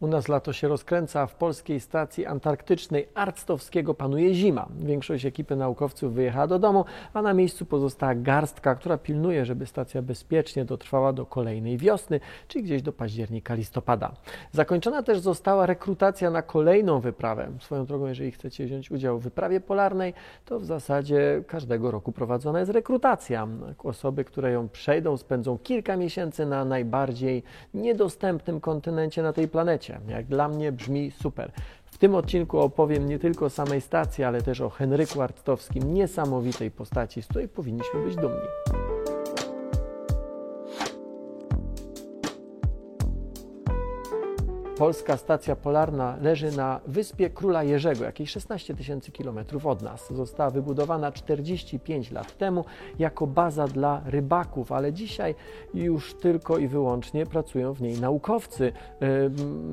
U nas lato się rozkręca, a w polskiej stacji antarktycznej Arctowskiego panuje zima. Większość ekipy naukowców wyjechała do domu, a na miejscu pozostała garstka, która pilnuje, żeby stacja bezpiecznie dotrwała do kolejnej wiosny, czyli gdzieś do października, listopada. Zakończona też została rekrutacja na kolejną wyprawę. Swoją drogą, jeżeli chcecie wziąć udział w wyprawie polarnej, to w zasadzie każdego roku prowadzona jest rekrutacja. Osoby, które ją przejdą, spędzą kilka miesięcy na najbardziej niedostępnym kontynencie na tej planecie jak dla mnie brzmi super. W tym odcinku opowiem nie tylko o samej stacji, ale też o Henryku Arctowskim, niesamowitej postaci, z której powinniśmy być dumni. Polska stacja polarna leży na wyspie Króla Jerzego, jakieś 16 tysięcy kilometrów od nas. Została wybudowana 45 lat temu jako baza dla rybaków, ale dzisiaj już tylko i wyłącznie pracują w niej naukowcy.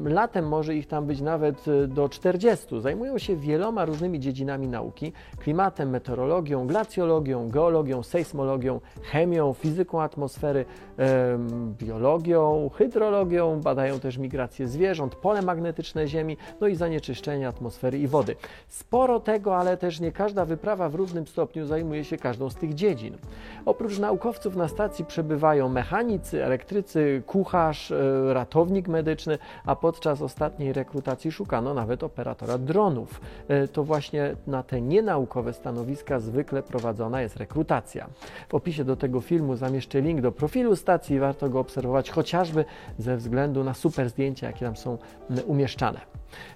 Latem może ich tam być nawet e, do 40. Zajmują się wieloma różnymi dziedzinami nauki: klimatem, meteorologią, glacjologią, geologią, sejsmologią, chemią, fizyką atmosfery, biologią, hydrologią, badają też migrację zwierząt zwierząt, pole magnetyczne Ziemi, no i zanieczyszczenie atmosfery i wody. Sporo tego, ale też nie każda wyprawa w równym stopniu zajmuje się każdą z tych dziedzin. Oprócz naukowców na stacji przebywają mechanicy, elektrycy, kucharz, e, ratownik medyczny, a podczas ostatniej rekrutacji szukano nawet operatora dronów. E, to właśnie na te nienaukowe stanowiska zwykle prowadzona jest rekrutacja. W opisie do tego filmu zamieszczę link do profilu stacji, warto go obserwować chociażby ze względu na super zdjęcia, jakie tam są umieszczane.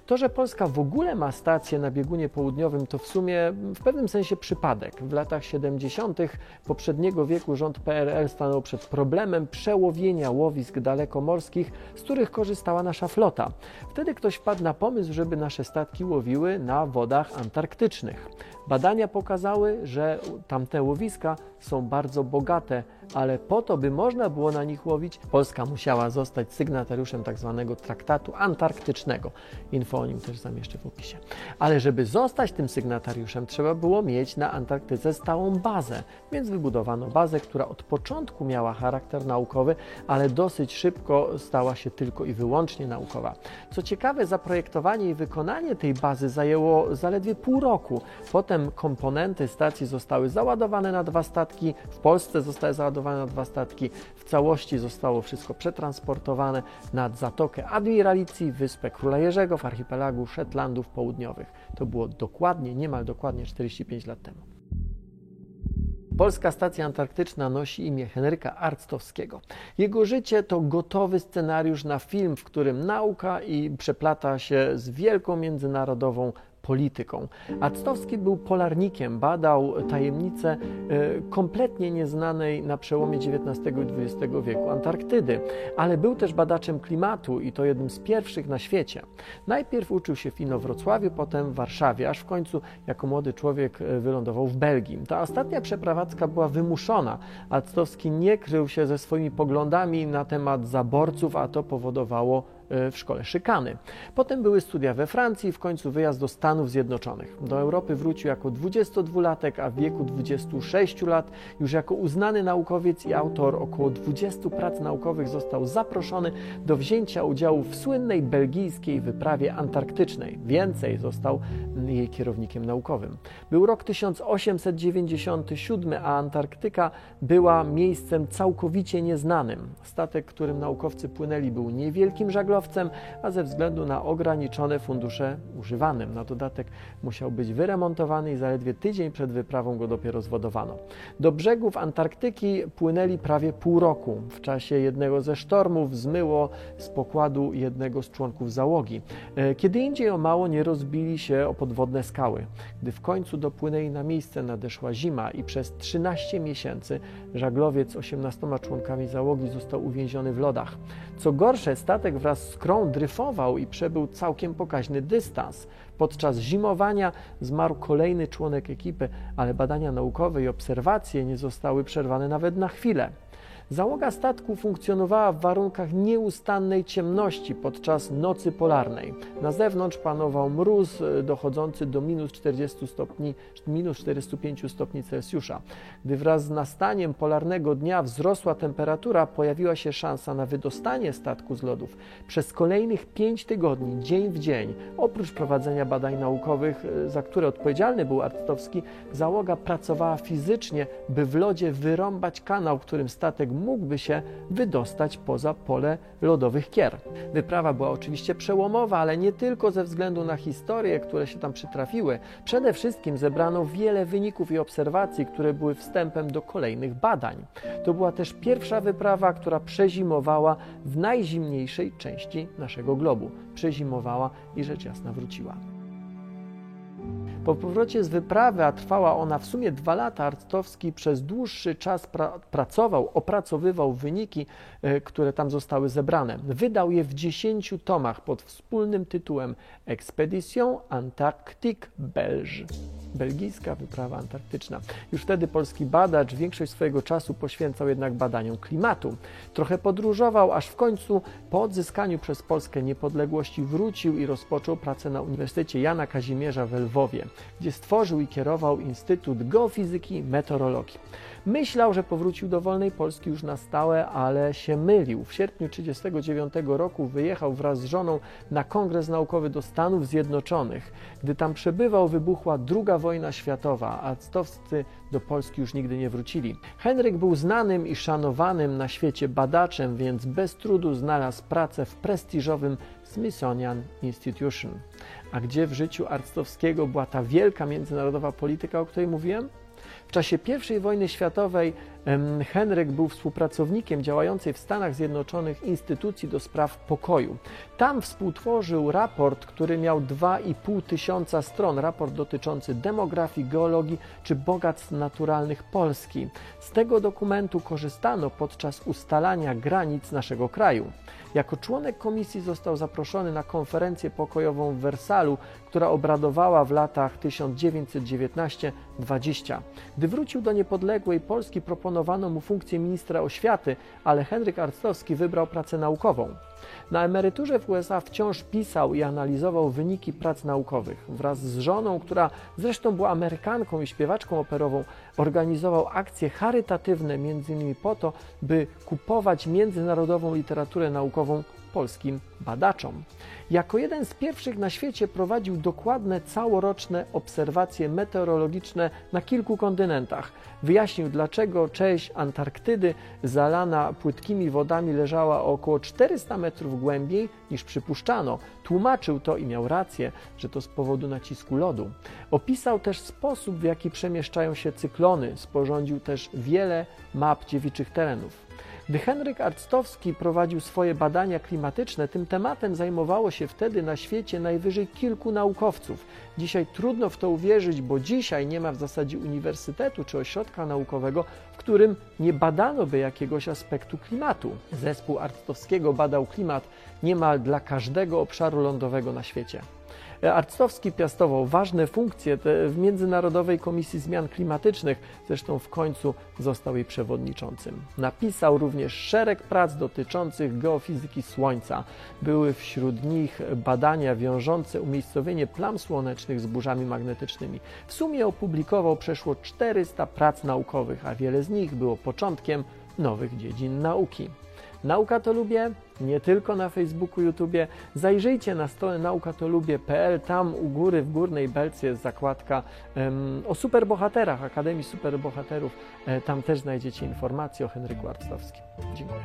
To, że Polska w ogóle ma stację na biegunie południowym, to w sumie w pewnym sensie przypadek. W latach 70. poprzedniego wieku rząd PRL stanął przed problemem przełowienia łowisk dalekomorskich, z których korzystała nasza flota. Wtedy ktoś wpadł na pomysł, żeby nasze statki łowiły na wodach antarktycznych. Badania pokazały, że tamte łowiska są bardzo bogate, ale po to, by można było na nich łowić, Polska musiała zostać sygnatariuszem tzw. Tak traktatu antarktycznego. Info o nim też zamieszczę w opisie. Ale żeby zostać tym sygnatariuszem, trzeba było mieć na Antarktyce stałą bazę, więc wybudowano bazę, która od początku miała charakter naukowy, ale dosyć szybko stała się tylko i wyłącznie naukowa. Co ciekawe, zaprojektowanie i wykonanie tej bazy zajęło zaledwie pół roku. Potem komponenty stacji zostały załadowane na dwa statki, w Polsce zostały załadowane na dwa statki, w całości zostało wszystko przetransportowane nad Zatokę Admiralicji, wyspę Króla Jerzego, w archipelagu Szetlandów Południowych. To było dokładnie, niemal dokładnie 45 lat temu. Polska stacja antarktyczna nosi imię Henryka Arctowskiego. Jego życie to gotowy scenariusz na film, w którym nauka i przeplata się z wielką międzynarodową polityką. Actowski był polarnikiem, badał tajemnice e, kompletnie nieznanej na przełomie XIX i XX wieku Antarktydy, ale był też badaczem klimatu i to jednym z pierwszych na świecie. Najpierw uczył się w Inowrocławiu, potem w Warszawie, aż w końcu jako młody człowiek e, wylądował w Belgii. Ta ostatnia przeprowadzka była wymuszona. Actowski nie krył się ze swoimi poglądami na temat zaborców, a to powodowało w szkole szykany. Potem były studia we Francji i w końcu wyjazd do Stanów Zjednoczonych. Do Europy wrócił jako 22-latek, a w wieku 26 lat już jako uznany naukowiec i autor około 20 prac naukowych został zaproszony do wzięcia udziału w słynnej belgijskiej wyprawie antarktycznej. Więcej został jej kierownikiem naukowym. Był rok 1897, a Antarktyka była miejscem całkowicie nieznanym. Statek, którym naukowcy płynęli, był niewielkim żaglowcem, a ze względu na ograniczone fundusze używanym. Na dodatek musiał być wyremontowany i zaledwie tydzień przed wyprawą go dopiero zwodowano. Do brzegów Antarktyki płynęli prawie pół roku. W czasie jednego ze sztormów zmyło z pokładu jednego z członków załogi. E, kiedy indziej o mało nie rozbili się o podwodne skały. Gdy w końcu dopłynęli na miejsce, nadeszła zima i przez 13 miesięcy żaglowiec z 18 członkami załogi został uwięziony w lodach. Co gorsze, statek wraz skrą dryfował i przebył całkiem pokaźny dystans. Podczas zimowania zmarł kolejny członek ekipy, ale badania naukowe i obserwacje nie zostały przerwane nawet na chwilę. Załoga statku funkcjonowała w warunkach nieustannej ciemności podczas nocy polarnej. Na zewnątrz panował mróz e, dochodzący do minus 40 stopni, minus 45 stopni Celsjusza. Gdy wraz z nastaniem polarnego dnia wzrosła temperatura, pojawiła się szansa na wydostanie statku z lodów. Przez kolejnych 5 tygodni, dzień w dzień, oprócz prowadzenia badań naukowych, e, za które odpowiedzialny był Arctowski, załoga pracowała fizycznie, by w lodzie wyrąbać kanał, którym statek mógłby się wydostać poza pole lodowych kier. Wyprawa była oczywiście przełomowa, ale nie tylko ze względu na historie, które się tam przytrafiły. Przede wszystkim zebrano wiele wyników i obserwacji, które były wstępem do kolejnych badań. To była też pierwsza wyprawa, która przezimowała w najzimniejszej części naszego globu. Przezimowała i rzecz jasna wróciła. Po powrocie z wyprawy, a trwała ona w sumie dwa lata, Arctowski przez dłuższy czas pra pracował, opracowywał wyniki, y, które tam zostały zebrane. Wydał je w dziesięciu tomach pod wspólnym tytułem Expedition Antarctique Belge belgijska wyprawa antarktyczna. Już wtedy polski badacz większość swojego czasu poświęcał jednak badaniom klimatu. Trochę podróżował, aż w końcu po odzyskaniu przez Polskę niepodległości wrócił i rozpoczął pracę na Uniwersytecie Jana Kazimierza w Lwowie, gdzie stworzył i kierował Instytut Geofizyki i Meteorologii. Myślał, że powrócił do wolnej Polski już na stałe, ale się mylił. W sierpniu 1939 roku wyjechał wraz z żoną na kongres naukowy do Stanów Zjednoczonych. Gdy tam przebywał, wybuchła II wojna światowa, a actowscy do Polski już nigdy nie wrócili. Henryk był znanym i szanowanym na świecie badaczem, więc bez trudu znalazł pracę w prestiżowym Smithsonian Institution. A gdzie w życiu Arctowskiego była ta wielka międzynarodowa polityka, o której mówiłem? W czasie I wojny światowej Henryk był współpracownikiem działającej w Stanach Zjednoczonych instytucji do spraw pokoju. Tam współtworzył raport, który miał 2,5 tysiąca stron, raport dotyczący demografii, geologii czy bogactw naturalnych Polski. Z tego dokumentu korzystano podczas ustalania granic naszego kraju. Jako członek komisji został zaproszony na konferencję pokojową w Wersalu, która obradowała w latach 1919-20. Gdy wrócił do niepodległej Polski, proponowano mu funkcję ministra oświaty, ale Henryk Arctowski wybrał pracę naukową. Na emeryturze w USA wciąż pisał i analizował wyniki prac naukowych. Wraz z żoną, która zresztą była Amerykanką i śpiewaczką operową, organizował akcje charytatywne, m.in. po to, by kupować międzynarodową literaturę naukową polskim badaczom. Jako jeden z pierwszych na świecie prowadził dokładne całoroczne obserwacje meteorologiczne na kilku kontynentach. Wyjaśnił, dlaczego część Antarktydy zalana płytkimi wodami leżała około 400 metrów głębiej niż przypuszczano. Tłumaczył to i miał rację, że to z powodu nacisku lodu. Opisał też sposób, w jaki przemieszczają się cyklony. Sporządził też wiele map dziewiczych terenów. Gdy Henryk Arctowski prowadził swoje badania klimatyczne, tym tematem zajmowało się wtedy na świecie najwyżej kilku naukowców. Dzisiaj trudno w to uwierzyć, bo dzisiaj nie ma w zasadzie uniwersytetu czy ośrodka naukowego, w którym nie badano by jakiegoś aspektu klimatu. Zespół Arctowskiego badał klimat niemal dla każdego obszaru lądowego na świecie. Arctowski piastował ważne funkcje w Międzynarodowej Komisji Zmian Klimatycznych, zresztą w końcu został jej przewodniczącym. Napisał również szereg prac dotyczących geofizyki Słońca. Były wśród nich badania wiążące umiejscowienie plam słonecznych z burzami magnetycznymi. W sumie opublikował przeszło 400 prac naukowych, a wiele z nich było początkiem nowych dziedzin nauki. Nauka to lubię, nie tylko na Facebooku, YouTubie. Zajrzyjcie na stronę naukatolubie.pl, tam u góry w górnej belce jest zakładka um, o superbohaterach, Akademii Superbohaterów. E, tam też znajdziecie informacje o Henryku Arctowskim. Dziękuję.